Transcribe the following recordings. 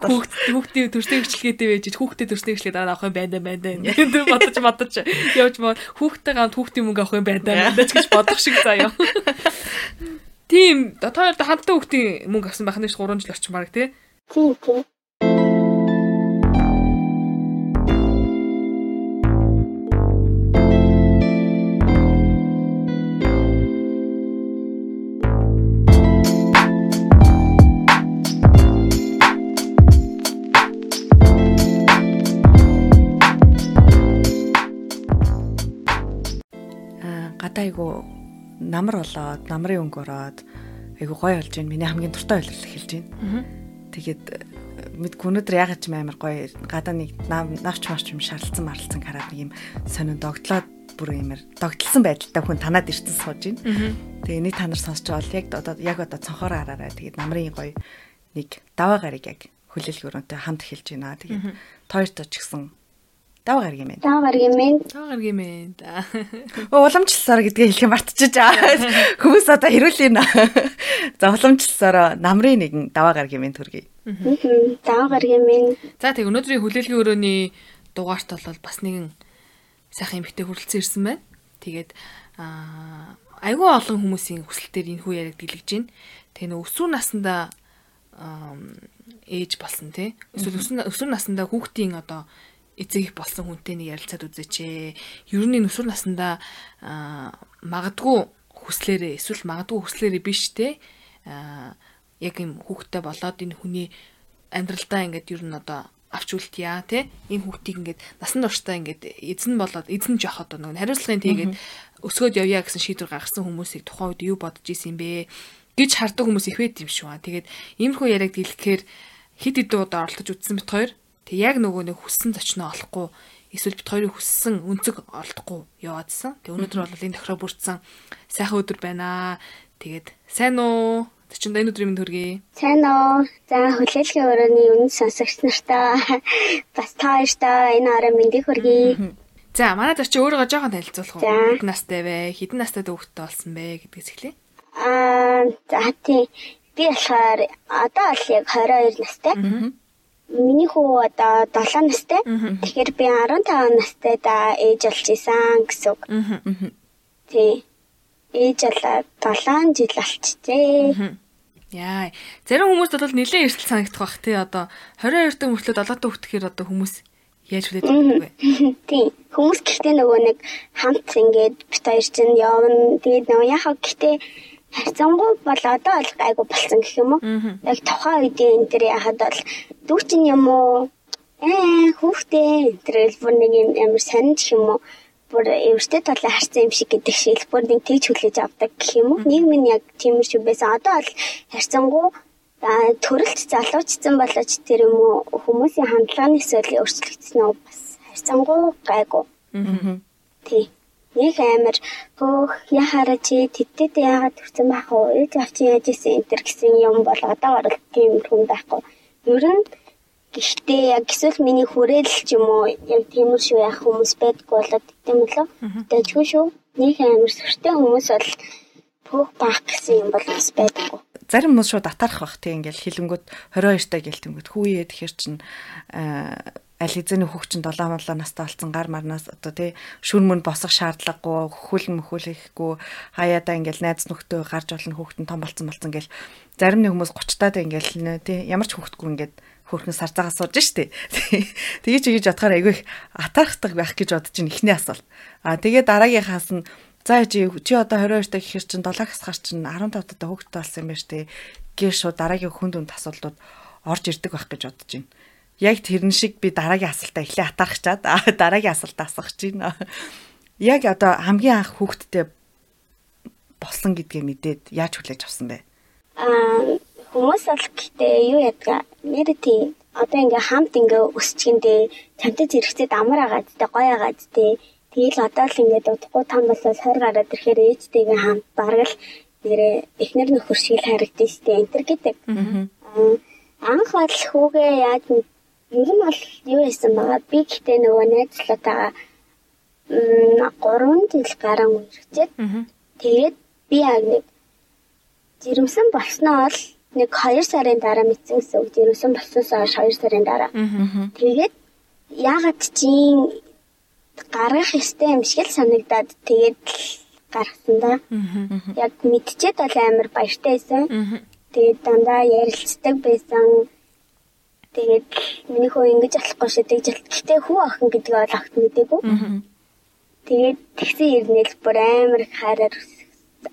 Хүүхд хүүхдийн төрсний хөчлөгээтэй байж хүүхдээ төрсний хөчлөгээ дараа авах юм байна байна. Тэр бодож бодож явж мод хүүхдээ гамт хүүхдийн мөнгө авах юм байна байна гэж бодох шиг заяа. Тийм одоо хамтаа хүүхдийн мөнгө авсан байх нь 3 жил орчим баг тий. Тийм тийм. Намар болоод намрын өнгө ороод айгу гоё болж байна. Миний хамгийн дуртай ойлголт эхэлж байна. Тэгээд мэд өнөөдөр ягаад ч амар гоё гадаа нэг навч марч юм шарлцсан марлцсан хараад нэг юм сонин догтлоод бүр юмэр догтлсон байдалтай хүн танаад ирсэн сууж байна. Тэгээ нэг та нар сонсч байгаа яг одоо яг одоо цонхоор хараарай. Тэгээд намрын гоё нэг даваа гарыг яг хүлээлг өрөөнтэй хамт эхэлж байна. Тэгээд тоёртой ч гэсэн Дав гаргийн мэн. Дав гаргийн мэн. Дав гаргийн мэн. Уламжлалсаар гэдгийг хэлэх мартчихж байгаа. Хүмүүс одоо хэрүүлээ нэ. За уламжлалсаар намрын нэгэн даваа гаргийн мэн төргий. Дав гаргийн мэн. За тэг өнөөдрийн хүлээлгийн өрөөний дугаарт бол бас нэгэн сайхан эмгтэй хүрэлцэн ирсэн байна. Тэгээд аа айгүй олон хүмүүсийн хүсэлтээр энэ хүү яриаг дэлгэж байна. Тэгээ нөө өсвөр насндаа ээж болсон тий. Эсвэл өсвөр насндаа хүүхдийн одоо эцэг их болсон хүнтэй нэг ярилцаад үзээч ээ. Ер нь өсвөр насндаа магадгүй хүслээрээ эсвэл магадгүй хүслээрээ биш те. Яг юм хүүхдтэй болоод энэ хүний амьдралдаа ингээд ер нь одоо авч үлтья те. Энэ хүүхдийг ингээд насан туршдаа ингээд эзэн болоод эзэн жоох одоо нэг хариуцлагын тийгээд өсгөөд явъя гэсэн шийдвэр гаргасан хүмүүсийг тухайн үед юу бодож исэн бэ? гэж хардаг хүмүүс их байт юм шүү аа. Тэгээд иймэрхүү яриаг дэлгэхээр хид хид удаа оролцож үзсэн бит хоёр Тэг яг нөгөө нэг хүссэн зочноо олохгүй эсвэл бит хоёрын хүссэн өнцөг олдохгүй яваадсан. Тэг өнөөдөр бол энэ тохироо бүрдсэн сайхан өдөр байна. Тэгээд сайн уу? Зочин энэ өдрийн мэнд хүргэе. Сайн уу? За хүлээлгийн өрөөний үнэн сонсогч нартаа бас та хоёртаа энэ орой мэндийг хүргэе. За манай зочин өөрийгөө жоохон танилцуулах уу? Хэдэн настай вэ? Хэдэн настай дүүхтэй болсон бэ гэдгээс эхлэе. Аа за тий. Би болохоор одоо л яг 22 настай. Миний хүү одоо 7 настай. Тэгэхээр би 15 настай да ээж болж исэн гэсэн үг. Тий. Ээж болоод 7 жил болчихжээ. Яа. Зарим хүмүүст бол нэлээд эрсдэл санагдах бах тий одоо 22 дэх мөртлөө 7 дэх үтгэхээр одоо хүмүүс яаж хүлээж авдаг вэ? Тий. Хүмүүс гэхдээ нөгөө нэг хамт ингээд бит хоёр чинь явна. Тэгээд нөгөө яхаа гэхдээ харьцангуй бол одоо бол айгу болсон гэх юм уу. Яг тухайн үеийн энэ төр яхад бол дүүчин юм уу? Ээ хүүхдээ төр бүр нэг юм амар сонирч юм уу? бүр эвэртэй талаа харсан юм шиг гэдэг шиг бүр нэг тэгж хүлээж авдаг гэх юм уу. Нийгэм нь яг тийм шиг байсан. Одоо бол харьцангуй төрөлт залуучсан болооч тэр юм уу хүмүүсийн хандлагын эсвэл өөрчлөгдсөн нь бас харьцангуй гайгүй. Аа. Тий нэг амар хөөх яхаараа чи тэттэд яагаад төрсэн байх вэ? Ээж авч яаж исэн энэ төр гэсэн юм бол одоо орол тийм хүн байхгүй. Ер нь гэхдээ яг эсвэл миний хүрээл ч юм уу яг тийм шүү яах хүмүүс байдгүй болоод тийм үлээ. Дэжгүй шүү. Нэг амар сүртэй хүмүүс бол хөөх баах гэсэн юм бол бас байдаггүй зарим хүмүүс шууд атарах бах тийм ингээл хилэнгүүд 22 таа гэлтэнгүүд хүүе тэгэхэр чин аль эзэний хүүхчин 7 молоо настай болсон гар марнаас одоо тий шүр мөн босох шаардлагагүй хөл мөхөлөхгүй хаяада ингээл найз нөхдөө гарч олон хүүхдэн том болцсон болцсон гэл. Зарим нэг хүмүүс 30 таад ингээл тий ямар ч хүүхдгүй ингээд хөрхөн сарцаагаа сууж штэ. Тэгээ чи гэж бодохоор айгүй их атархдаг байх гэж бодож ин ихний асуулт. А тэгээ дараагийнхаас нь За чи чи одоо 22 та гэхэр чин 7 хасгаар чин 15 та хүүхдтэй болсон юм байна штэ. Гээ шууд дараагийн хүнд үнд асуултууд орж ирдэг байх гэж бодож байна яг тэрэн шиг би дараагийн асуултаа эхлээ атархчаад дараагийн асуултаа гэж байна. Яг одоо хамгийн анх хүүхдтэй болсон гэдгээ мэдээд яаж хүлээж авсан бэ? Аа хүмүүс бол гэхдээ юу ядгаа нэр тийм одоо ингээ хамт ингээ өсчихэндээ чамтай зэрэгцээ амар агаад тэ гоё агаад тэ тэгэл одоо л ингээ дутхгүй там болол 20 гараад ирэхээр ээжтэйгээ хамт бараг л нэрээ эхнэр нөхөр шиг л харагдсан штэ энтер гэдэг. Аа анх бол хүүгээ яаж Ер нь бол юу хийсэн байгаа. Би гэхдээ нөгөө найзлаатайгаа 3 жил гарan үргэлжлээд тэгээд би яг нэг жирэмсэн болсноо бол нэг 2 сарын дараа мэдсэн гэсэн үг. Жирэмсэн болсноос хойш 2 сарын дараа. Тэгээд яагаад чинь гаргах ёстой юм шиг л санагдаад тэгээд гаргасан да. Яг мэдчихэд бол амар баяртай байсан. Тэгээд дандаа ярилцдаг байсан. Тэгээд миний хөө ингэж болохгүй шүү дээ. Гэхдээ хүү охин гэдгийг бол огт мэдээгүй. Тэгээд тэгсэн ирнэл бүр амар хараар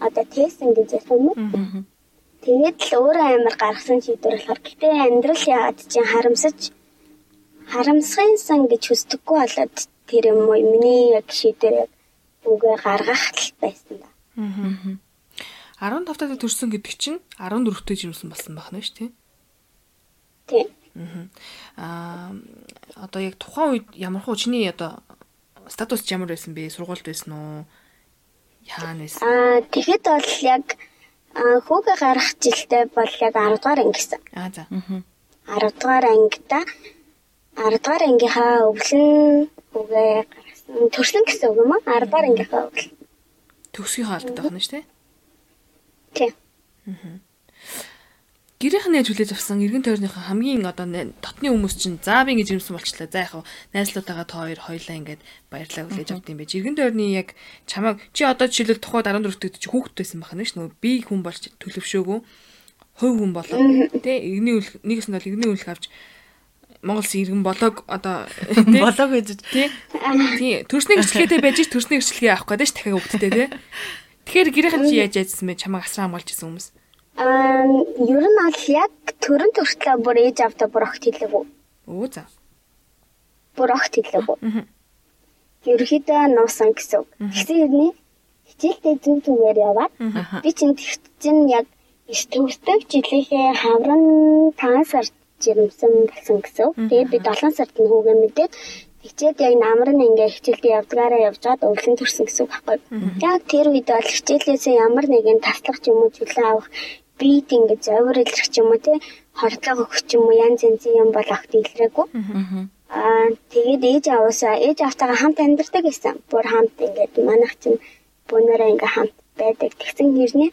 одоо тээсэн гэж ярьсан юм уу? Тэгээд л өөрөө амар гаргасан шийдвэр болохоор гэтээ амьдрал яагаад чинь харамсаж харамсахын сан гэж хүсдэггүй болоод тэр юм уу миний яг шийдвэр яг үгээ гаргах л байсан да. Аа. 15 таад төрсөн гэдэг чинь 14 дэх жирэмсэн болсон байна шүү дээ. Тийм. Аа одоо яг тухайн үед ямар хуу чиний одоо статус ямар байсан бэ? Сургуульд байсан уу? Яана байсан? Аа тэгэхэд бол яг хүүгээ гарах жилдээ бол яг 10 дугаар анги гэсэн. Аа за. 10 дугаар ангида 10 дугаар ангийнхаа өвлөн хүүгээ гаргасан. Төрсөн гэсэн үг юм аа? 10 дугаар ангийнхаа өвлөн. Төгсгийн хаалттай байна шүү дээ. Тийм. Гэрийнх нь яаж хүлээж авсан эргэн тойрныхаа хамгийн одоо дотны хүмүүс чинь заа би ингэж юмсан болчлаа. За яг найзлуудаагаа та хоёр хоёлаа ингэж баярлаа хүлээж авд юм байж. Эргэн тойрны яг чамайг чи одоо жишээлбэл тухайд 14 дэх чи хүүхэд байсан байна ш нөгөө би хүн болж төлөвшөөгөө хувь хүн болоо. Тэ иргэний үл нэгс нь бол иргэний үл авч Монголс иргэн болоог одоо болоог гэж тий. Төрсний гэрчлэгээтэй байж төрсний гэрчлэгээ авах гэдэг ш дахиад хөвгттэй тий. Тэгэхээр гэрийнхэн чи яаж яжсан бэ? Чамайг асраа хамгаалж исэн хүмүүс. Аа, ер нь аль яг төрөн төртлөө бүр ээж авдаа бүр огт хэлээгүй. Өө за. Бүр огт хэлээгүй. Ерөөхдөө нуусан гэсэн үг. Тэгсэн хэрний хичээлдээ зүг зүгээр яваад би чинь чинь яг иш төгсдөг жилийнхээ хаврын 5 сард жирэмсэн болсон гэсэн. Тэгээд би 7 сард нь хүүгээ мэдээд хичээд яг намар нь ингээ хичээлдээ явдгаараа явжгаад өвлөн төрсөн гэсэн үг байхгүй. Яг тэр үед бол хичээлээсээ ямар нэгэн таслах юм уу зүйлээ авах бит ингээд зовир илэрх ч юм уу те хордлого өгөх юм уу янз янзын юм бол огт илрээгүй. Аа тэгээд ээж аваасаа ээж автагаа хамт амьдардаг гэсэн. Бүр хамт ингээд манайх чинь бүүнээрээ ингээд хамт байдаг. Тэгсэн хэрнээ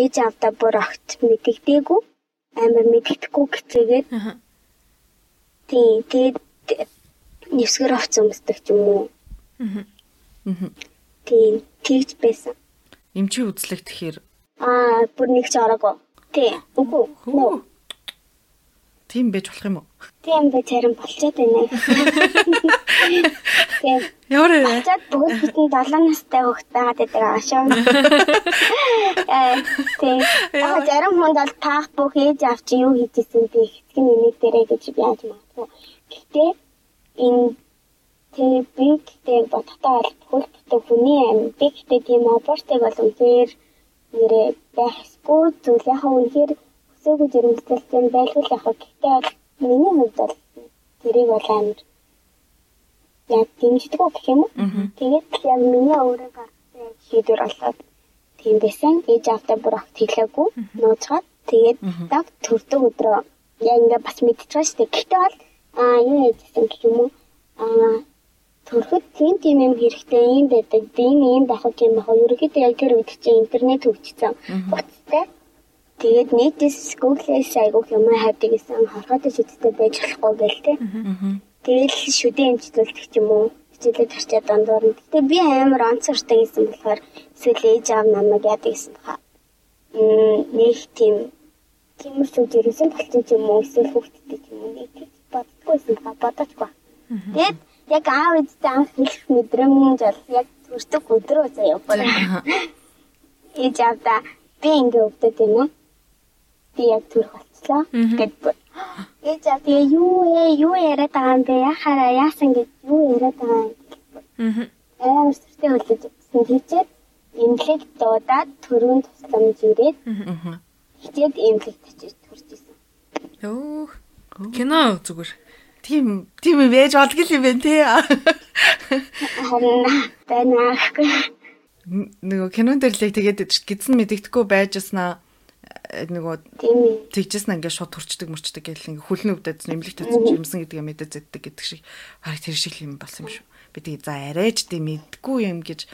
ээж автаа бүр огт мэдэгдээгүй. Амар мэддэхгүй гэцээгээд. Тийм тэгээд нэвсгэр овц өмсдөг юм уу. Аа. Тийм тэгж байсан. Эмчи үзлэг тэгэхээр Аа, бүр нэг ч ороогүй. Тий. Үгүй. Нөө. Тийм байж болох юм уу? Тийм байж харин болчиход байна. Тийм. Ямар вэ? Болчиход бүгд бүтэн 7 настай хүүхэд байгаад байдаг аашаа. Э, тийм. Аа, зарим хүнд бол таах бүх ээж авч юу хийжсэн би хэцэг нэг дээрээ гэж яаж магадгүй. Гэхдээ энэ тэг би гэдэг бодохтой бол бүх бүтэн хүний амь. Би гэдэг тийм абортыг бол үнээр нэрээ байхгүй зүйл яхаа үнэхээр өсөөгөө жирэмслэлтэй байлгүй яхаа гэхдээ миний хувьд бол тэрийг бол амар яг дэмждэг гэх юм уу. Тэгээд яг миний өөрөө гаргасан шийдвэр болоод тийм байсан. Ээж автаа бүр огт хэлээгүй нууцгаад тэгээд даг төрдөг өдрөө яг ингээ бас мэдчихэж штэ. Гэхдээ бол аа юу яжсэн гэх юм уу. Аа төрөхөд тийм тийм юм хэрэгтэй юм байдаг. Би ийм байх юм байх. Ерөнхийдөө яг тэр үед чинь интернет хөгжсөн. Утастай. Тэгээд нийтээс Google-ээс айгуух юм хайдаг гэсэн хорхоод шийдтэй байж болохгүй гэл тэ. Тэгээд шүдэн эмчилүүлдэг ч юм уу. Хичээлээ тарчаад дондор нь. Гэтэ би амар онцортой гэсэн болохоор эсвэл ээж аав намайг яадаг гэсэн баха. Мм нэг тийм тиймэр шүү дээрсэн болчих юм уу эсвэл ч юм уу нэг боддггүйсэн баха бодоочгүй. Тэгээд яг аав эцтэй анх хэлэх мэдрэмж бол яг төртөг өдрөө заяа бүр. Ээж авда би ингээ өвдөд байна. Би яг төрөх болчлоо. Гэт. Ээж авда тэгээ юу ээ юу яриад байгаа юм бэ? Яхаараа яасан гэж юу яриад байгаа юм. Аа. Амар сүртэй хөлөж өгсөн тийчээд эмнэлэг дуудаад төрөнд тусламж ирээд. Хичээд эмнэлэгт очиж төрж исэн. Йоо. Кино зүгээр тийм тийм байж болдго юм бэ те. Харин байна. Нөгөө кинон дээр л тэгээд гидсэн мэддэхгүй байжснаа нөгөө тэгжсэн ингээ шууд турчдаг мөрчдөг гэл ингээ хөлн өвдөд нэмлэгт үзсэн юмсан гэдгээ мэдээ зэддэг гэдэг шиг хараг тэр шиг юм болсон юм шүү. Би тэгээ за арайч тийм мэдгүй юм гэж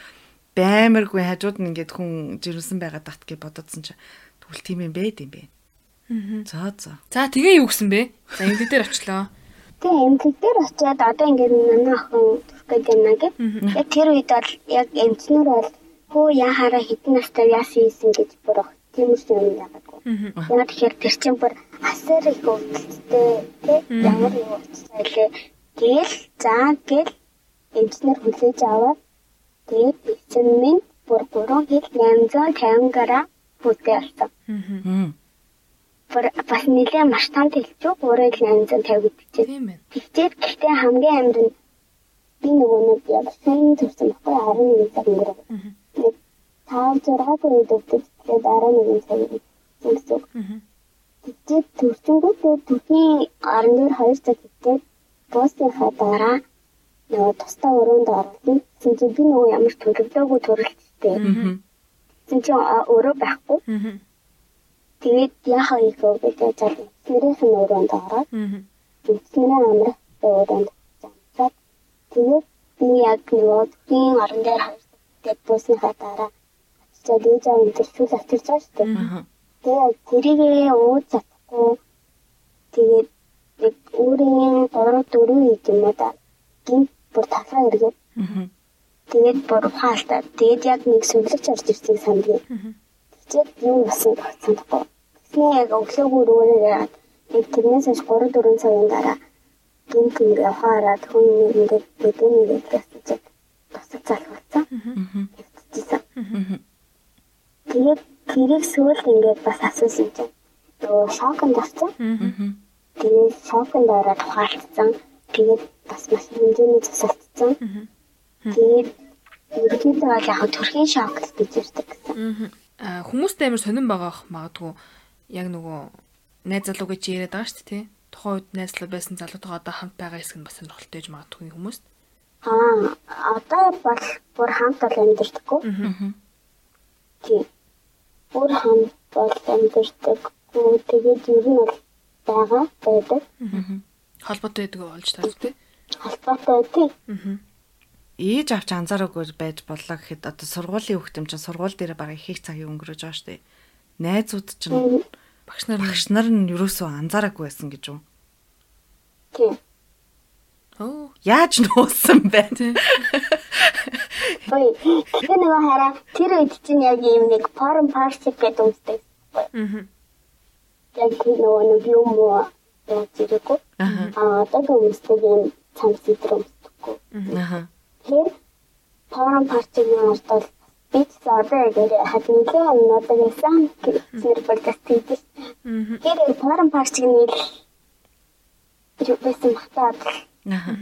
баймаргүй хажууд нь ингээд хүн жирэмсэн байгаа дат гэж бодоодсон чи тэгвэл тийм юм байд юм бэ. За за. За тэгээ юу гисэн бэ? За эмнэлэг дээр очлоо. Тэгээ эмнэлэг дээр очиад одоо ингээд манай охин төрөх гээд байна гэд. Яг тэр үед бол яг эмчнэр бол хөө яхаараа хитэн настай яасан ийсэн гэж бүр ах тийм үс юм яагаад. Яг тэгэхээр тэр чинь бүр асар их өвдөлттэй тий ямар юм утсаа илээ. Тэгэл заа гэл эмчнэр хүлээж аваад тэгээд эцэн минь бүр 3 хил 850 грамм бүтэй болсон. Мм. Бас нэлээ маш том тэлчүү 3850 гэдэгчээ. Тийм ээ. Тэгчээд гэхдээ хамгийн амар нь би нөгөө нэг яг сайн төрсөн байхгүй 11 цаг өнгөрөв. Нэг 5 6 үед өвдөж тэгээд 11 цаг өнгөрсөн. Тэгчээд төрчөнгөө төрхийн орон дээр 2 цаг итгэхэд буусныхаа дараа нөгөө тусдаа өрөөнд. Тэгсэн чинь би нөгөө ямар төлөвлөөгүй төрөлттэй. Тэгсэн чинь а, өрөө байхгүй. Тэгээд яхаа ийхөө гэдэг зал нэрийнх нь өрөөнд ороод эцнэрээ амрах өрөөнд замцаад тэгээд би яг нөгөө тийм орон дээр тэгээд буусныхаа дараа очиад ээж аав интервью авчирч байгаа шүү дээ. Тэгээд тэрийгээ ууж чадахгүй тэгээд яг өөрийн 3 4 үед юм уу да гинт бүр талаа эргээд тэгээд бүр хаалтаа тэгээд яг нэг сүлэгч орж ирснийг сандгийг тэгээд юу болсон багцсандахгүй тэгснээ яг өглөөгөө рүүгээ яг тэрнээс хойш 3 4 цагийн дараа гинт ингээ хаараад хүн нэг ингээд гэдэг нэг гэсэн тусах залхуулсан хэвчээсэн тэгээд тэрийг сүүлд ингээд бас асуусан чинь. Нөгөө шоконд авсан Тэгээд шоконд ороод ухаалтсан. Тэгээд бас маш хэмжээний засалтсан. Тэгээд ерөнхийдөө бол яг төрхийн шок гэж ирдэг гэсэн. Аа хүмүүстэй амар сонирн байгаа ах магадгүй яг нөгөө найз залуу гэж яриад байгаа шүү дээ тий. Тухайн үед найз залуу байсан залуутайгаа одоо хамт байгаа хэсэг нь бас сонирхолтой гэж магадгүй хүмүүс. Аа одоо бол бүр хамт бол амьдэрдэггүй. Тийм. Бүр хамт бол амьдэрдэггүй. Тэгээд ер нь бол байгаа байдаг. Холбоотой байдаг болж таа тий. Холбоотой тийм. Ээж авч анзаараагүй байж боллоо гэхэд одоо сургуулийн хүүхдэн чинь сургууль дээр баг их их цагийг өнгөрөөж байгаа шүү дээ. Найзууд чинь Багш нар багш нар нь юусоо анзаараагүй байсан гэж юу? Тийм. оо Яаж нуусан бэ? Ой, тэр нэг хараа тэр үед чинь яг ийм нэг forum party гэдэг үстэй. аа Яг тэр нөгөө нэг юм уу ирэхгүй. Аа одоо хүмүүстэй ийм цам сэтрэ өмсдөггүй. Аха. Тэгэхээр forum party-гийн ард бол би ч одоо яг хадмилээ надад ясан гэр подкаст хийдэг. Тэр forum party-гийн юу байсан хатаад Аха.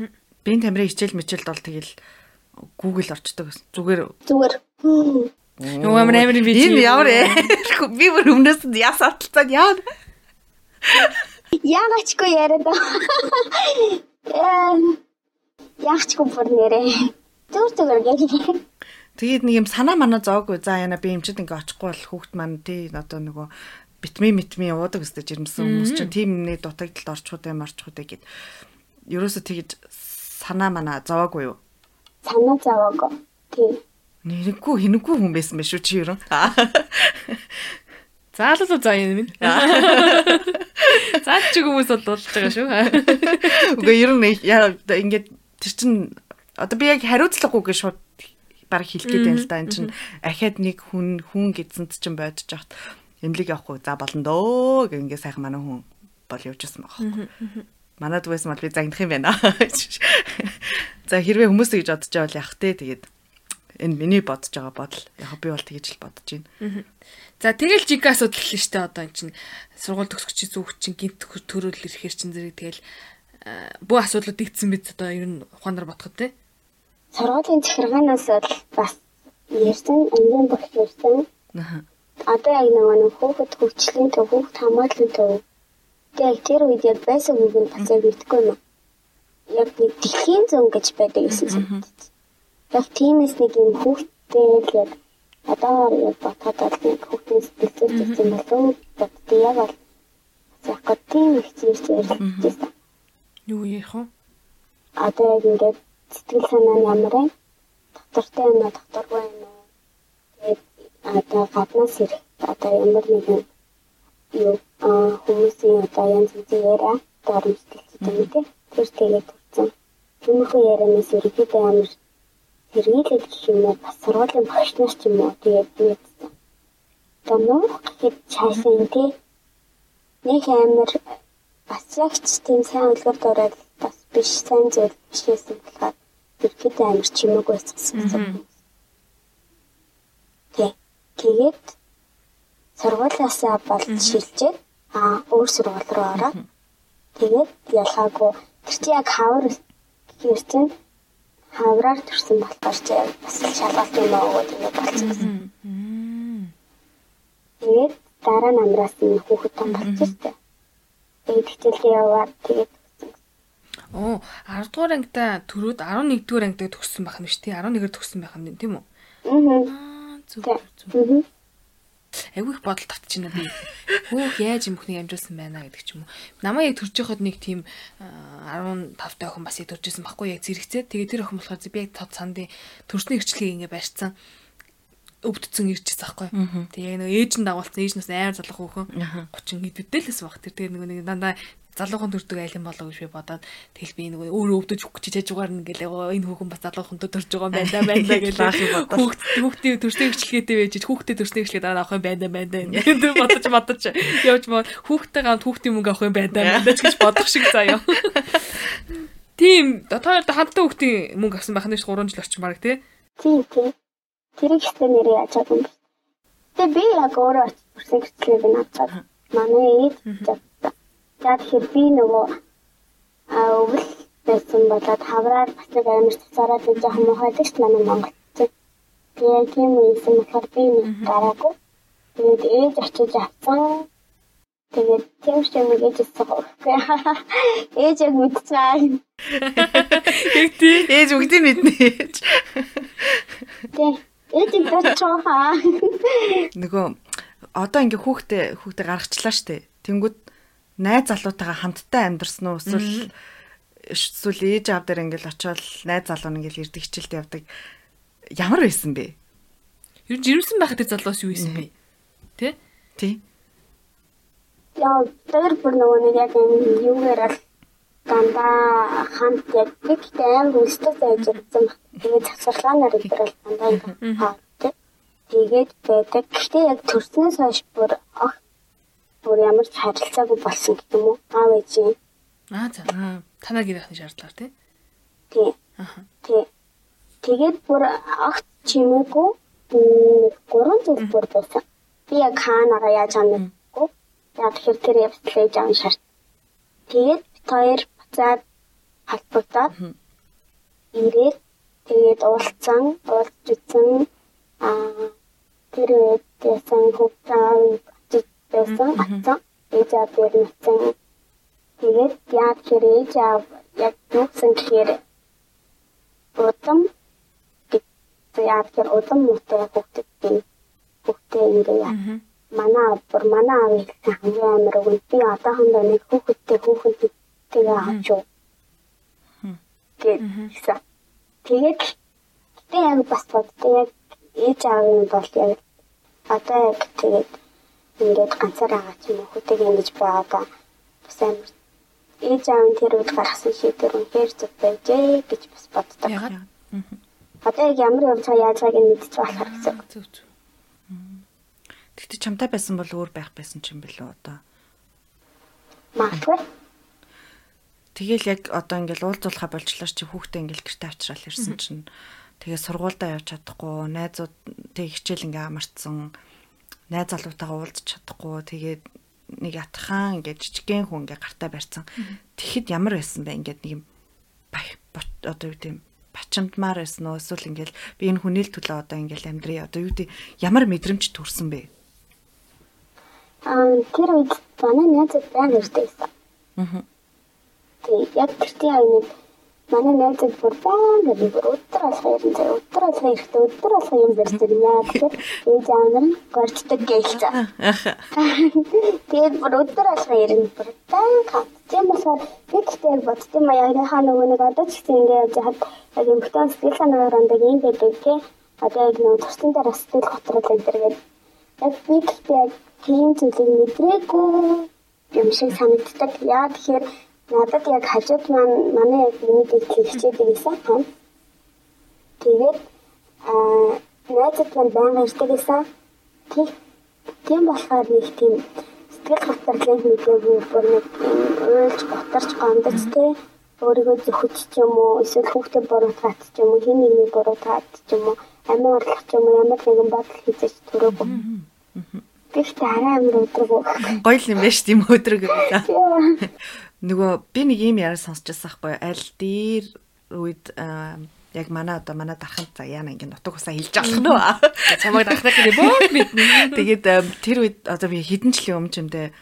Бин тамирын хичээл мичээлд бол тэгэл Google орчдөг гэсэн. Зүгээр зүгээр Юу амар амар би энэ ямар? Би бүр өмнөөс нь яс аталцаад яа. яагачгүй яриад. Яагачгүй бүр нэрээ. Зүгээр зүгээр гэх. Тэгээд нэг юм санаа манаа зоогүй. За яна би эмчэд ингээ очихгүй бол хүүхд маань тий одоо нөгөө битми митми уудаг өстэй жирэмсэн хүмүүс чинь тийм нэг дутагдалд орчихуд юм орчихуд гэд. Ерөөсө тэгж санаа манаа зовоогүй юу? Санаа заваагаа. Тийм. Нэрэггүй хинэггүй хүн байсан байх шүү чи ерөн. Заалуу заа юм. Заад ч хүмүүс бол болж байгаа шүү. Үгүй ер нь ингээд тэр чин одоо би яг хариуцлагагүйгээ шууд баг хэлгээд байна л да. Энд чин ахаад нэг хүн хүн гэдсэнд чин бодож яхад эмнэлэг явахгүй за болно дөө гэх ингээ сайхан манай хүн бол явж байсан байгаа. Манад байсан бол би загнах юм байна. За хэрвээ хүмүүс гэж бодож байгаа бол явах те тэгээд энэ миний бодож байгаа бодол. Яг би бол тэгж л бодож байна. За тэгэл жиг асуудал л штэ одоо эн чинь сургууль төгсгч чи зүг чинь гинт төрөл ирэхэр чинь зэрэг тэгэл аа, бүх асуудлууд игдсэн биз одоо ер нь ухаанаар бодоход те. Сургуулийн захиргаанаас бол бас ярьсан, ангийн бүх ярьсан. Аха. Одоо яг нөгөө нэг хүүхэд хөгжлийн төв, хүүхэд хамгааллын төв. Тэгээд тэр үед яг байсан үг нь бас яг мэдгүй юм. Яг нэг дэлхийн зүүн гэж байдаг гэсэн. Яг тиймээс нэг юм хүүхдтэй л яг одоо яг батгаад бол нэг хүүхдийн сэтгэл гэсэн болов боддог яг бол яг гоо тийм их зүйлс ярьсан. Юу яах вэ? Одоо яг ингээд сэтгэл санаа нь ямар вэ? Доктортой юм уу, докторгүй юм уу? Тэгээд одоо гаднаас ирэх одоо ямар нэгэн юу аа хүмүүсийн одоо янз бүрийн яриа гэдэг юм тий. Тэр тэгээд төрсэн. Түүнийхээ ярианаас ерөөдөө амар хэрэглээд гэх юм уу бас сургуулийн багш нар ч юм уу тэгээд мэдсэн. Нуух гэхэд цаашаа тий. Нэг амар бас яг ч тийм сайн үлгэр дураад бас биш сайн зүйл биш гэсэн болохоор ерөөдөө амар чимээг байсан. Тэг. Тэгээд сургуулиасаа болж шилжээд аа өөр сургууль руу ороод тэгээд ялгаагүй тэр чи яг хавар гэхэр чинь хавраар төрсэн болохоор чи бас шалгалт юм аа гэдэг болчихсон. Тэгээд дараа намраас нь хүүхэд том болчихсон. Тэгээд хичээлээ яваад тэгээд Оо 10 дугаар ангида төрөөд 11 дугаар ангида төгссөн байх юм шүү тий 11-ээр төгссөн байх юм тийм үү? Аа зүг зүг. Айгүй их бодол татчихна би. Хөөх яаж юм бүхнийг амжуулсан байна гэдэг ч юм уу. Намаа яг төрж байхад нэг тийм 15 та охин бас яг төржсэн байхгүй яг зэрэгцээ. Тэгээ тэр охин болохоор би яг тод сандын төрсний хвчлэгийг ингээ барьцсан өвдцэн ирчихсэн байхгүй. Тэгээ нэг ээж нь дагуулсан ээж нас айр залах хөөхөн 30 хэдүүдтэй л байсан баг. Тэр тэгээ нэг дандаа залуухан төрдөг айлын болоо гэж би бодоод тэгэл би нэг өөрөө өвдөж хөх гэж хажуугаар нь ингээл энэ хүүхэн бас залуухантай төрж байгаа юм байна байна гэж хүүхд хүүхдийн төрсний хвчлэгээтэй байж хүүхдээ төрсний хвчлэгээ дараа авах юм байна байна гэдэг бодож бодож явж мод хүүхдээ гамт хүүхдийн мөнгө авах юм байна байна гэж бодох шиг заяа. Тийм одоо хамтаа хүүхдийн мөнгө авсан байх нь 3 жил орчим баг тий. Тийм тийм. Тэрийг ихтэй нэрээ яаж чадсан бэ? Тэгээ би яг өөрөө төрсний хвчлэгийг авчаад манай ээж За тэгэхээр би нөгөө өвөл байсан болоод хавраар бас нэг амар цацараад нэг жоохон мохойдаг ш манай Монгол. Тэгээ тийм үесэн болохоор би нэг гараагүй. Тэгээд ээж очиж авсан. Тэгээд тийм ч юм ээж өссөн. Ээж яг мэдчихээ. Яг тий ээж үгдээ мэднэ ээж. Тий. Ээж бодчихоо. Нөгөө одоо ингээ хүүхдээ хүүхдээ гаргачлаа штэ. Тэнгүүд найз залуутайгаа хамтдаа амьдарсан уу эсвэл эсвэл ээж аав дээр ингээл очиод найз залуу ингээл ирдэг хичээлд явдаг ямар байсан бэ? Ер нь жирэмсэн байхад залуус юу байсан бэ? Тэ? Тий. Яа, тэр бүр нөгөө нэг яг юугаар л дандаа хамт яг гэхдээ амар өстэй байж ирсэн. Тэгээд завсарлаанаар идрэл дандаа хаа. Тэгээд байдаг. Гэхдээ яг төрснөөс хойш бүр ах бүр ямар ч харилцаагүй болсон гэх юм уу? Аав ээжийн. Аа за. Танаа гэрийнхний шаардлагаар тий. Тий. Аа. Тий. Тэгээд бүр агт чимээгүй 3 жил бүр байсан. Би яг хаанаага яаж амнахгүй. Яг тэр тэр явцлээж аван шаард. Тэгээд хоёр буцаад халбагдаад ирээд тэгээд уулцсан, уулзж үзсэн аа тэр үед ясан хөвтөө байсан атсан ээж аав дээр нутсан тэгээд яад хэрэг ээж аав яг юусэн гэхээр удам яад хэр удам муутай хөвгдөд би хөвгтэй ингээ яа. Манай бүр манай аав ихсэн хамгийн амар өгөн би одоохондоо нэг хүүхэдтэй хүүхэдтэйгээ авч юу гэсэн тэгээд гэтээ яг бас бодтой яг ээж аав нь бол яг одоо яг тэгээд ингээд ганцаар байгаа ч юм уу хөтөг ингэж байгаа бас амар ээж аав нь тэр үед гаргасан шийдвэр үнээр зөв байжээ гэж бас боддог. Одоо яг ямар юм цаа яаж байгааг нь мэдчих болохоор гэсэн. Зөв зөв. Тэгтээ чамтай байсан бол өөр байх байсан ч юм бэлээ одоо. Магадгүй. Тэгэл яг одоо ингээл уулзуулахаа болчлоо чи хүүхдээ ингээл гэрте авчрал ирсэн чинь тэгээ сургуультай явж чадахгүй найзууд тэг хичээл ингээ амарцсан найз залуутайгаа уулзч чадахгүй тэгээд нэг ятхан ингээд жижигхэн хүн ингээд гартаа барьсан. Тэгэхэд ямар байсан бэ? Ингээд нэг юм одоо юу гэдэм бачимдмаар байсан уу? Эсвэл ингээд би энэ хүний л төлөө одоо ингээд амьдрий одоо юу гэдэг ямар мэдрэмж төрсэн бэ? Аа тэр үед манай найз баян ирдэг байсан. Аа. Тэг яг тэр тийм нэг манай найзад бүр баян гэдэг бүр өдөр алга юм заа. Өдөр алга ирэхдээ өдөр алга юм барьдаг яа гэхээр ээж аанар нь горчдаг гэлж. Тэгээд бүр өдөр алга ирнэ бүр баян хат. Тийм болохоор би гэхдээ бодсон маяг яг хаа нөгөө нэг одоо ч гэсэн ингээд яг яг юм бүтэн сэтгэл санаагаар ондаг юм байдаг тий. Одоо яг нөгөө тусдан дээр сэтгэл готрол энэ төр гэдэг Яг би гэхдээ яг тийм зүйлийг мэдрээгүй юм шиг санагддаг. Яа тэгэхээр надад яг хажууд маань манай яг миний дэвт хичээд байсан юм. Тэгээд аа найзад маань байнга ирдэг байсан. Тийм болохоор нэг тийм сэтгэл готрлыг мэдээгүй бүр нэг уйлж готарч гомдож те өөрийгөө зөвхөж ч юм уу эсвэл хүүхдээ буруутгаад ч юм уу хин нэгний буруутгаад ч юм уу амин орлох ч юм уу ямар нэгэн бодол хийж төрөөгүй. Гэхдээ арай амар өдрөг. Гоё юм байна ш тийм өдрөг. Нөгөө би нэг юм яриа сонсчихсан байхгүй аль дээр үед яг манай одоо манай дарханд за яана ингэ нутаг усаа хилж авах нөө. Чамайг дарахнах юм боо мэднэ. Тэгээд тэр үед одоо би хэдэн жилийн өмнө ч юм дээ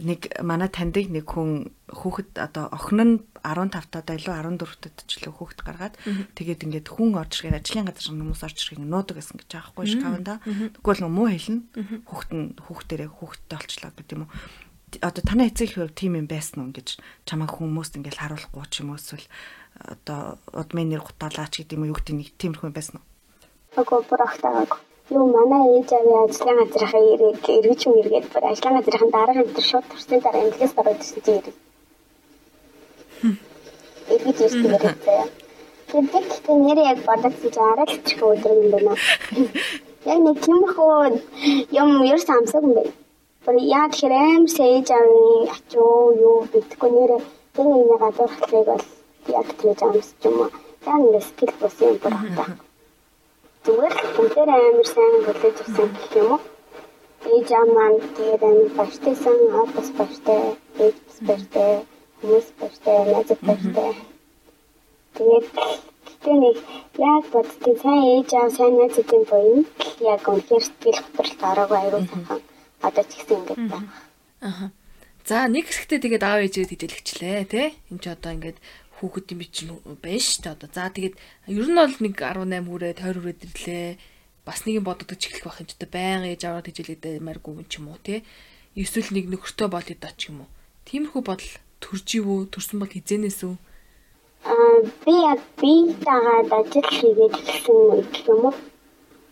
нэг манай таньдаг нэг хүн хүүхэд одоо охин нь 15 таад илүү 14 таад ч илүү хүүхэд гаргаад тэгээд ингээд хүн орж ирэх ажлын газар хүмүүс орж ирэх нуудаг гэсэн гэж байхгүй шкаванда. Тэгвэл муу хэлнэ. Хүүхэд нь хүүхдэрээ хүүхэдтэй олчлаа гэдэг юм уу. Одоо танай эцэг их тийм юм байсан уу гэж чамаа хүмүүст ингээд харуулахгүй ч юм уу эсвэл одоо удмын нэр гутаалаач гэдэг юм уу юу гэдэг нэг тиймэрхүү байсан уу? Агаа бурахтаагааг. Юу манай ээж аваа ажлын газрынхаа ирээд эргэж юм эргээд бүр ажлын газрынхаа дараагийн өдөр шууд төрсний дараа эмнэлгээс ороод ирсэн чинь ирээд. Эргэж ирсэн яриад. Тэгээд гэхдээ нэр яг бодогдсон чинь арай л чих өдөр юм байна. Яг нэг тиймэрхүү юм ерөөс амсаг юм байна. Бүр яа тэгэхээр аим сэж авын ачуу юу битггүй нэрээ тэр нэг газар хатлыг бол яг тэгж амсч юм уу. Яг ингэ сэтгэл бус юм байна. Зүгээр л бүгдээр амар сайн болож ирсэн гэх юм уу. Ээж аман тэгээд амар баштайсан, бас баштай, ээж бас баштай, хүмүүс баштай, найз баштай. Тэгээд гэтээ нэг яг боддгийг сайн ээж аав сайн найзуудын буйн яг үнээр сэтгэл хөдлөлт араагүй аюул сайхан одоо ч гэсэн ингэж байна. Аа. За нэг хэсэгтээ тэгээд аав ээжээ хичээлэгчлээ тий. Энд ч одоо ингээд хүүхэд юм чинь байна шүү дээ одоо. За тэгээд ер нь бол нэг 18 хүрээ 20 хүрээд ирлээ. Бас нэг юм бодогдож эхлэх байх юм ч одоо байнга ээж аваад хичээлээд маргүй юм ч юм уу те. Эсвэл нэг нөхөртөө болъё даа ч юм уу. Тиймэрхүү бодол төрж ивүү төрсөн бол хизэнээс үү? Аа би яг би тагаад ажил хийгээд эхэлсэн юм уу.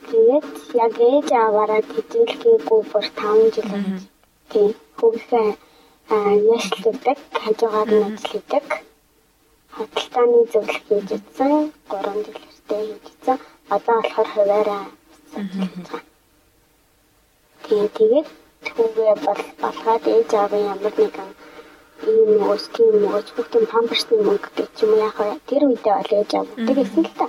Тэгээд яг ээж аваараа хичээлгээгүй бүр 5 жил болж. Тийм. Хүүхдээ аа яшлдаг хажуугаар нь ажил хийдэг худалдааны зөвлөх хийж утсан 3 дэлгэртэй хийж утсан. Одоо болохоор хуваараа Тэгээ тэгээд түүгээ бол болгоод ээж аавын ямар нэгэн ийм уус тийм уус хүүхдийн памперсны мөнгө гэж юм яг тэр үедээ бол ээж аав л та.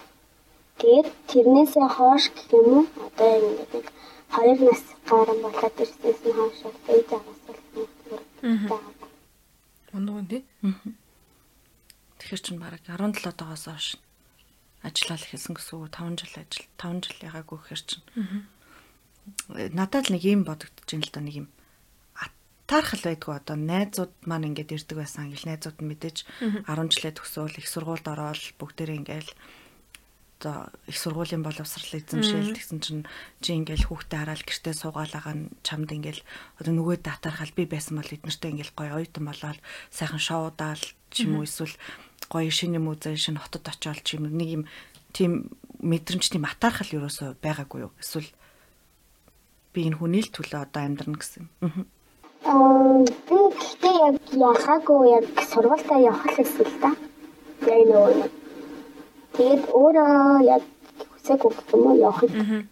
Тэгээд тэрнээсээ хойш гэх юм уу? Одоо ингээд нэг 2 нас гарсан болоод ирсэнээс нь хойш ээж ааваас л мөнгө өгдөг. Мундаг тий. Аа Тэгэхээр чинь бараг 17 доогоос хойш ажиллаад хэлсэн гэсэн үг. 5 жил ажил 5 жил ягаагүй гэхэр чинь. Надад л нэг юм бодогдож байна л да нэг юм атаархал байдгүй. Одоо найзууд маань ингээд ирдэг байсан ил найзууд нь мэдээж 10 жилээ төгсөөл их сургуульд ороод бүгдээрээ ингээл одоо их сургуулийн боловсрал эзэмшээл тэгсэн чинь чи ингээл хүүхдээ хараад гэртээ суугаалаагаа чамд ингээл одоо нөгөө датархал би байсан бол эднэртэй ингээл гоё оюутан болоод сайхан шоудаал ч юм уу эсвэл гоё шинэ юм үзэн шинэ хотод очиод ч юм нэг юм тийм мэдрэмж тийм атаархал ерөөсөө байгаагүй юу? Эсвэл би энэ хүний л төлөө одоо амьдрна гэсэн. Аа би гэхдээ яг яхаагүй яг сургуультаа явах гэсэн л та. Яг нөгөө Тэгээд өөрөө яг хүсээгүй гэх юм уу явах юм.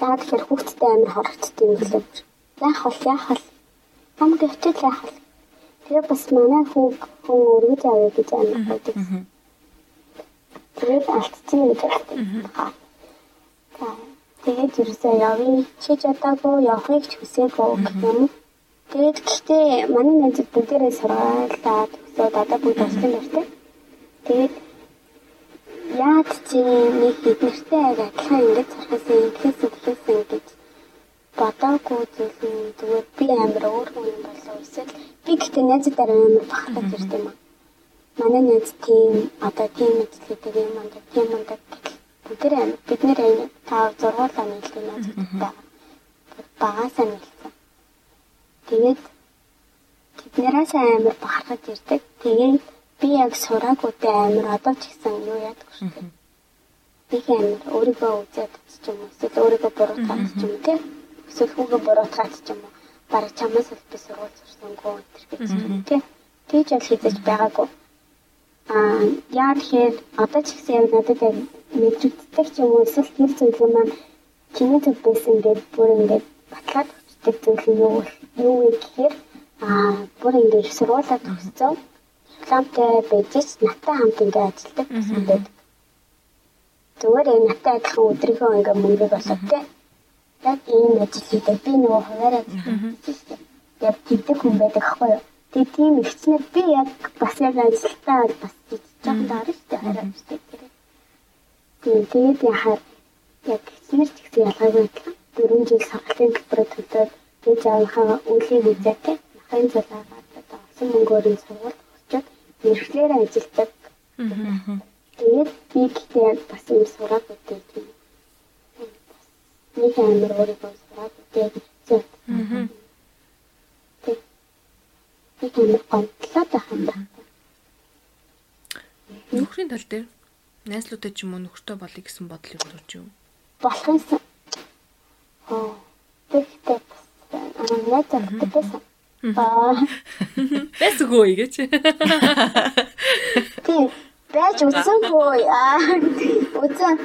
Яг тэгэхээр хүүхдтэй амар харагддаг юм лээ. Яах вэ? Яах вэ? Хамт очиж яах вэ? Тэгээ бас манай хүүг хүн өргөж авъя гэж амар байдаг. Тэгээд алдчихсан гэж байна. За. Тэгээд юусаа явъя. Чи ч одоогүй явахыг ч хүсээгүй юм. Тэгээд гэхдээ манай найзууд бүгдээрээ сургаалаа төгсөөд одоо бүгд авсан байна тийм. Тэгээд яад чи нэг эднэртэй яг адилхан ингэж сурахсан ингэсэн тэгэхсэн гэж бодоогүй зүйл нь зүгээр би амар өөр хүн болов эсвэл би гэхдээ найзуудаар амар бахархаж ирдэг юм аа. Манай найз тийм одоо тийм мэдлэгтэй юм аа тийм мундаг бүгд амар бид нэр амар тав зургуулаа нийлдэг найзуудтай багасаа нийлсэн. Тэгээд тэднээс амар бахархаж ирдэг. Тэгээд би яг сураагүйтэй амар одоо ч гэсэн юу яадаг шүү дээ. Би амар өөрийгөө үзээд ч юм уу эсвэл өөрийгөө буруутгах ч юм уу тий эсвэл хүүгээ буруутгаад ч юм уу бараг чамаас л би сургууль сурсангүй өтер гэж юм тий. Тэгж бол хийж байгаагүй. Аа яа тэгэхээр одоо ч гэсэн яг надад яг мэдрэгддэг ч юм уу эсвэл тэр зүйл маань чиний төв байсан гэдэг бүр ингээд батлаад өчтөг зүйл юу юу вэ гэхээр аа бүр ингээд сургуулаа төгссөн. Дипломтой байж ч надтай хамт ингээд ажилладаг гэсэн байдаг. Зүгээр яг надтай адилхан өдрийнхөө ингээд мөнгө болоод тий. Яг ийм ажил хийдэг. Би нөгөө хуваараа яг тэгдэг хүн байдаг аахгүй юу? Тэгээ тийм ихснэр би яг бас яг ажилтаа бас жоохон даар штэ хараа штэ тэр. Тэгээ тэгээд яхаар яг ихснэр ч гэсэн ялгаагүй адилхан. 4 жил сургалтын төлбөрөд төлөөд гэж аавынхаа үлийг үзээтэй. Ахын цалаагаад одоо олсон мөнгөөр нь сургууль өгчөөд мэрхлээрээ ажилтдаг. Тэгээд би гэхдээ бас юм сураад өгдөг тийм. Нэг амар өөрийгөө сураад өгдөг. Аа нэг амар гомдлоо байх юм байна. Нөхрийн тал дээр найзлуудаа ч юм уу нөхөртөө болъё гэсэн бодлыг төрж юу? Болох юмсан. Аа. Бэсгүй гэж. Тийм. Бэж үзсэнгүй. Аа. Үзэн.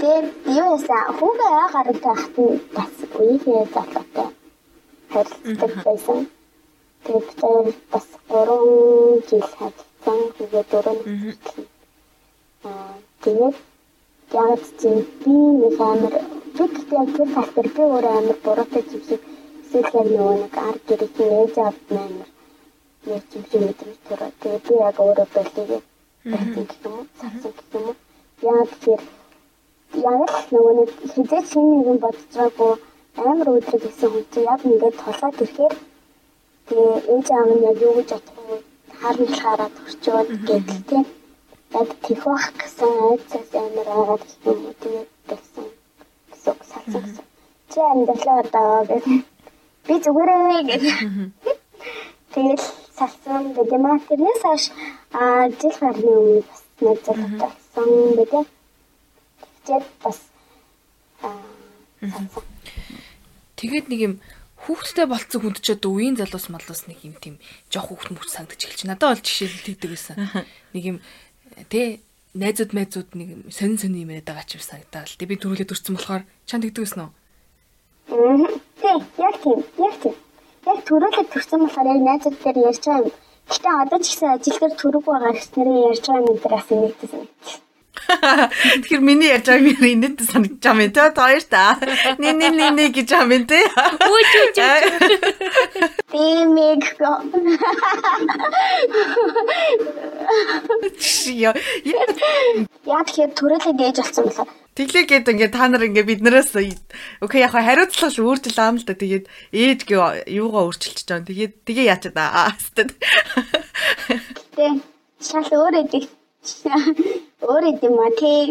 Тэгээд юу ясаа хүүгээ гарагтай хатан бас үеийнхээ залуутай харилцдаг байсан. Тэгээд тэр бас 3 жил хатсан тэгээд 4 жил. Аа тэгээд яг тийм би нэг амар тэгтээ яг тэр фактор би өөрөө амар буруутай зүйлсийг эсвэл яг нөгөө нэг ард гэрэг нээж авт амар нэг юм шиг мэдрэмж төрөө. Тэгээд би яг өөрөө болтыг байсан гэх юм уу? Сарсан гэх юм уу? Яг тэр яг нөгөө нэг хизээч шинэ нэгэн бодож байгаагүй амар өдрөг гэсэн хүн чинь яг ингээд толгойд ирэхээр Тэгээ ээж аав нь яг юу гэж бодох вэ? Харамтлахаараа төрчөөд гэдэг тийм. Яг тийх бах гэсэн айцаас амар агаад юм уу тэгээд болсон. Гэсэн салсан гэсэн. Чи амьдралаа одоо гэдэг. Би зүгээрээ гэдэг. Тэгэл салсан гэдэг юм аа. Тэрнээс хойш аа жил гарны өмнө бас нэг зүйл болсон гэдэг. Тэгээд бас аа. Тэгээд нэг юм хүүхдтэй болцсон хүнд ч одоо үеийн залуус малуус нэг юм тийм жоох хүүхд мөч сандж эхэлж. Надад бол жишээ нь тэгдэг байсан. Нэг юм тэ найзууд майзууд нэг сонин сонин юм яриад байгаа ч юм санагдаа л. Тэ би төрүүлээд өрцөн болохоор чанд тэгдэг байсан уу? Тий, яг тийм, яг тийм. Яг төрүүлээд төрсөн болохоор яг найзууд дээр ярьж байгаа юм. Гэтэ одоо ч гэсэн ажил дээр төрөг байгаа гэснээр ярьж байгаа юм дээр бас нэгтэйсэн. Тэгэхээр миний ярьж байгааг би инээд санагдаж байгаа юм те. Хоёр та. Ни ни ни ни гэж байгаа юм те. Үгүй ч үгүй. Бимиг. Яа. Яа тэгэхээр төрөлөө дээж болсон болоо. Тэглээ гээд ингээ та нар ингээ биднээс окей яг хариуцлага л өөрчлөл аам л да. Тэгээд ээж гээ юугаа өөрчилчихэж байгаа. Тэгээд тэгээ яачаа да. Тэ шал өөрөө дих Өөр юм а тий.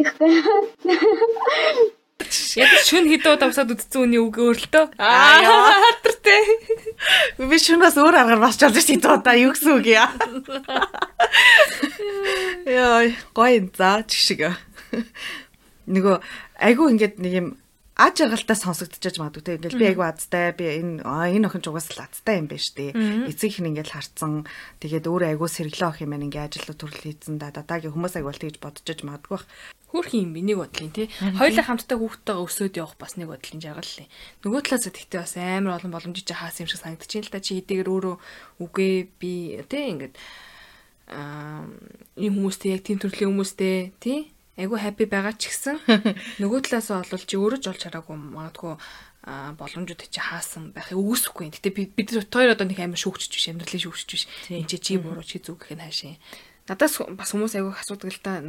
Яг шүн хідөө давсаад үдцэн үний үг өөрлөлтөө. Аа хатартай. Би шүнээс өөр аргаар басч олж хідөө удаа юу гэсэн үг яа. Яа, гоё за чиг шиг. Нөгөө айгу ингээд нэг юм аж аргалтай сонсогдчихэж магадгүй те. Ингээл би айгу азтай би энэ энэ охин ч угаасаа азтай юм байна штэ эцэг их ингээл харцсан. Тэгээд өөрөө айгу сэргэлээ ох юм ингээ ажил төрөл хийцэн да дадагийн хүмүүс айгу тэгж бодчихж магадгүй бах. Хөрхийн юм би нэг бодлын тий. Хоёулаа хамтдаа хүүхдтэйгээ өсөөд явах бас нэг бодлын жаргал лээ. Нөгөө талаас гэхдээ бас амар олон боломжтой хаасан юм шиг санагдчихээн л та чи хэдийгээр өөрөө үгээ би тий ингээд аа ийм хүмүүстэй яг тийм төрлийн хүмүүстэй тий айгүй хаппи байгаа ч гэсэн нөгөө талаас олвол чи өөрөө ч олж хараагүй магадгүй боломжууд чи хаасан байхыг үгүйсэхгүй. Гэтэ бид бид хоёр одоо нэг амар шүүгчж биш, амьдралын шүүгчж биш. Энд чи чи буруу чи зүг гэх нь хаашаа. Надаас бас хүмүүс айгүй асуудаг л та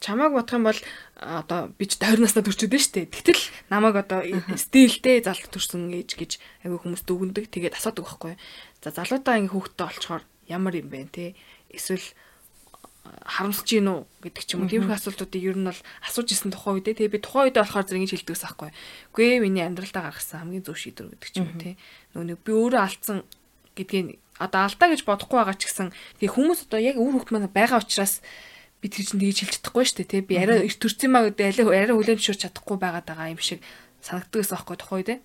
чамааг бодох юм бол одоо би ч 20 наснаа төрчөөд нь штэ. Тэгтэл намайг одоо стилтэй залуу төрсөн ээж гэж айгүй хүмүүс дүгндэг. Тэгээд асуудаг байхгүй. За залуутаа ингээ хүүхдтэй олцохоор ямар юм бэ те? Эсвэл харамсаж гин үү гэдэг ч юм уу. Тиймэрхүү асуултуудыг ер нь бол асууж исэн тухайн үедээ тэгээ би тухайн үедээ болохоор зэрэг ингэж хэлдэгс аахгүй. Үгүй ээ миний амьдралдаа гаргасан хамгийн зөв шийдвэр гэдэг ч юм уу тий. Нөгөө би өөрөө алдсан гэдгийг одоо алдаа гэж бодохгүй байгаа ч гэсэн тэгээ хүмүүс одоо яг үр хөвгт маань байгаа учраас би тэр чинь тэгж хэлж чадахгүй шүү дээ тий. Би арай эрт төрсөн маа гэдэг арай арай хүлэн зөвшөөрч чадахгүй байгаад байгаа юм шиг санагддаг гэсэн аахгүй тухайн үедээ.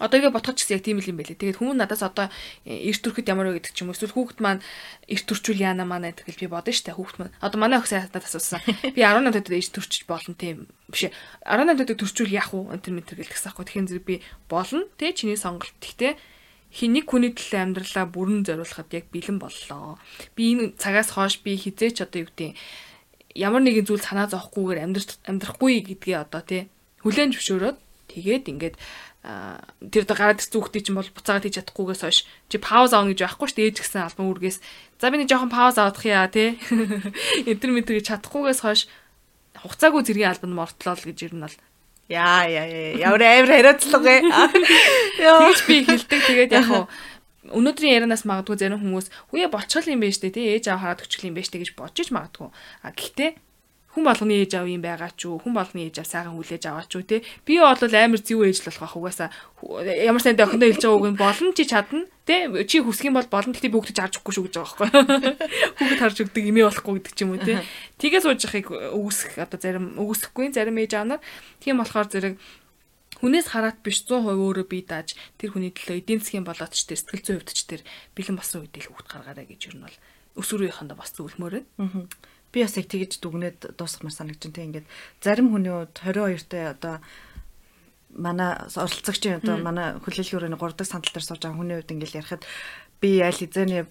Одоо ингээ бодхоч гэсэн яг тийм л юм байлээ. Тэгээд хүмүүс надаас одоо эрт төрөхөд ямар вэ гэдэг ч юм уу. Эсвэл хүүхэд маань эрт төрчүүл яана манай гэдэг би бодно штэ хүүхэд маань. Одоо манай охин надад асуусан. Би 18 төдөд эрт төрчих болно тийм биш. 18 төдөд төрчүүл яах вэ? Энтер мэтер гэлдэгсэн аахгүй. Тэгэхээр зэрэг би болно. Тэ чиний сонголт. Гэхдээ хэнийг хүний төлөө амьдралаа бүрэн зориулахад яг бэлэн боллоо. Би энэ цагаас хойш би хизээч одоо юу гэдэг ямар нэгэн зүйл санаа зовхгүйгээр амьдрах амьдрахгүй гэдгээ одоо тий хүлэн зөвшөөрөөд тэгээд ингээд тэр дэ гараад ирсэн хүүхдээ чинь бол буцаагаад хийж чадахгүйгээс хойш чи пауз аавна гэж байхгүй шүү дээ ээж гисэн албан үүргээс за би нэг жоохон пауз авах яа тий? Энтер мэтэр гэж чадахгүйгээс хойш хугацаагүй зэргийн албанд мортлоо л гэж ер нь бол. Яа яа ямар амар хариуцлага тэгж би хэлдэг тэгээд яг хуу өнөөдрийн ярианаас магадгүй зарим хүмүүс үе болчихл юм байна дээ тий? Ээж аав хараад өчгөл юм байна дээ гэж бодож магадгүй. А гэхдээ хүн болгоны ээж аав юм байгаа ч үү хүн болгоны ээж аав сайхан хүлээж аваа ч үү те би бол амар зэв ээж л болох угаасаа ямар сайн охиндоо хэлж байгаа үг нь болно чи чадна те чи хүсэх юм бол болно гэхдээ хүүхдэд харж өгөхгүй шүү гэж байгаа байхгүй. Хүүхдэд харж өгдөг имээ болохгүй гэдэг ч юм уу те тгээ сууж яхахыг өгсөх одоо зарим өгсөхгүй зарим ээж аав нар тийм болохоор зэрэг хүнээс хараат биш 100% өөрөө бие дааж тэр хүний төлөө эдийн засгийн болоод ч тэр сэтгэл зүйн хувьд ч тэр бэлэн болсон үедээ л хүүхд гаргаарай гэж юу нь бол өсвөрийнхөндөө бас зөвлөмөр байна би бас яг тэгэж дүгнээд дуусгамар санагдаж байна. Ингээд зарим хүний хувьд 22-тай одоо манай оролцогчийн одоо манай хүлээлгийн өрөөний 3 дахь сандал дээр сууж байгаа хүний хувьд ингээд ярихад би аль хэзээний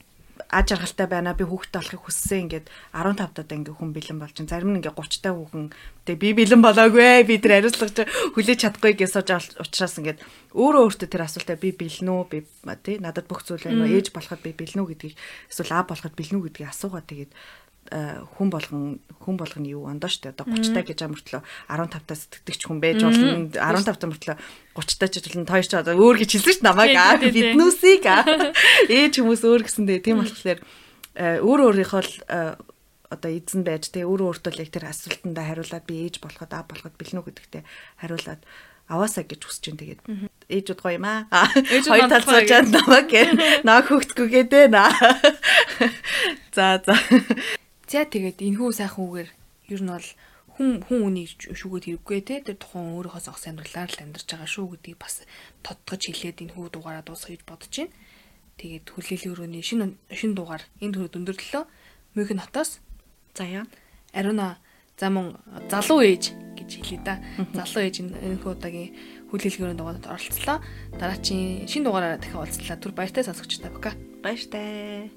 аж аргалтай байна би хүүхдтэй болохыг хүссэн ингээд 15 таад ингээд хүн бэлэн болж чинь зарим нь ингээд 30 таа хүүхэн тэгээ би бэлэн болоогүй би тэр хариуцлагч хүлээж чадахгүй гэж сууж учраас ингээд өөрөө өөртөө тэр асуултаа би бэлэн үү би тий надад бүх зүйл байна уу ээж болоход би бэлэн үү гэдгийг эсвэл аа болоход бэлэн үү гэдгийг асуугаад тэгээд хүн болгон хүн болгоны юу ондоо штэ. Одоо 30 таа гэж амартлаа 15 таа сэтгэдэгч хүн байж болно. 15 таа мөртлөө 30 таа ч болно. Тоо ч одоо өөр гэж хэлсэн ш намайг биднүүсийг ээж хүмүүс өөр гэсэндээ тийм болохоор э, өөр өөрийнхөө э, одоо эзэн байж тэ өөрөө өөртөө л яг тэр асуултандаа хариулаад би ээж болоход аа болоход бэлнэ үү гэдэгтээ хариулаад аваасаа гэж хүсэж байна. Тэгээд ээжүүд гоё юм аа. Хоёр тал цаажаад намайг наа хөгтгүйгээ дээ наа. За за. За тэгээд энэхүү сайхан үгээр ер нь бол хүн хүн үнийг шүүгээд хэрэггүй те тэр тухайн өөрийнхөө зогс амьдралаар л амьдарч байгаа шүү гэдгийг бас тодтогч хэлээд энэхүү дугаараа дуусгах гэж бодож байна. Тэгээд хүлээлийн өрөөний шинэ шинэ дугаар энэ төрөд өндөрлөлөө Мюнхен хотоос заяа Ариуна за мөн залуу ээж гэж хэлээ да. Залуу ээж энэхүү удаагийн хүлээлгийн өрөөнд дугаард оролцлоо. Дараачийн шинэ дугаараараа дахин уулзлаа. Түр баяртай сонсогчтой бака. Баяртай.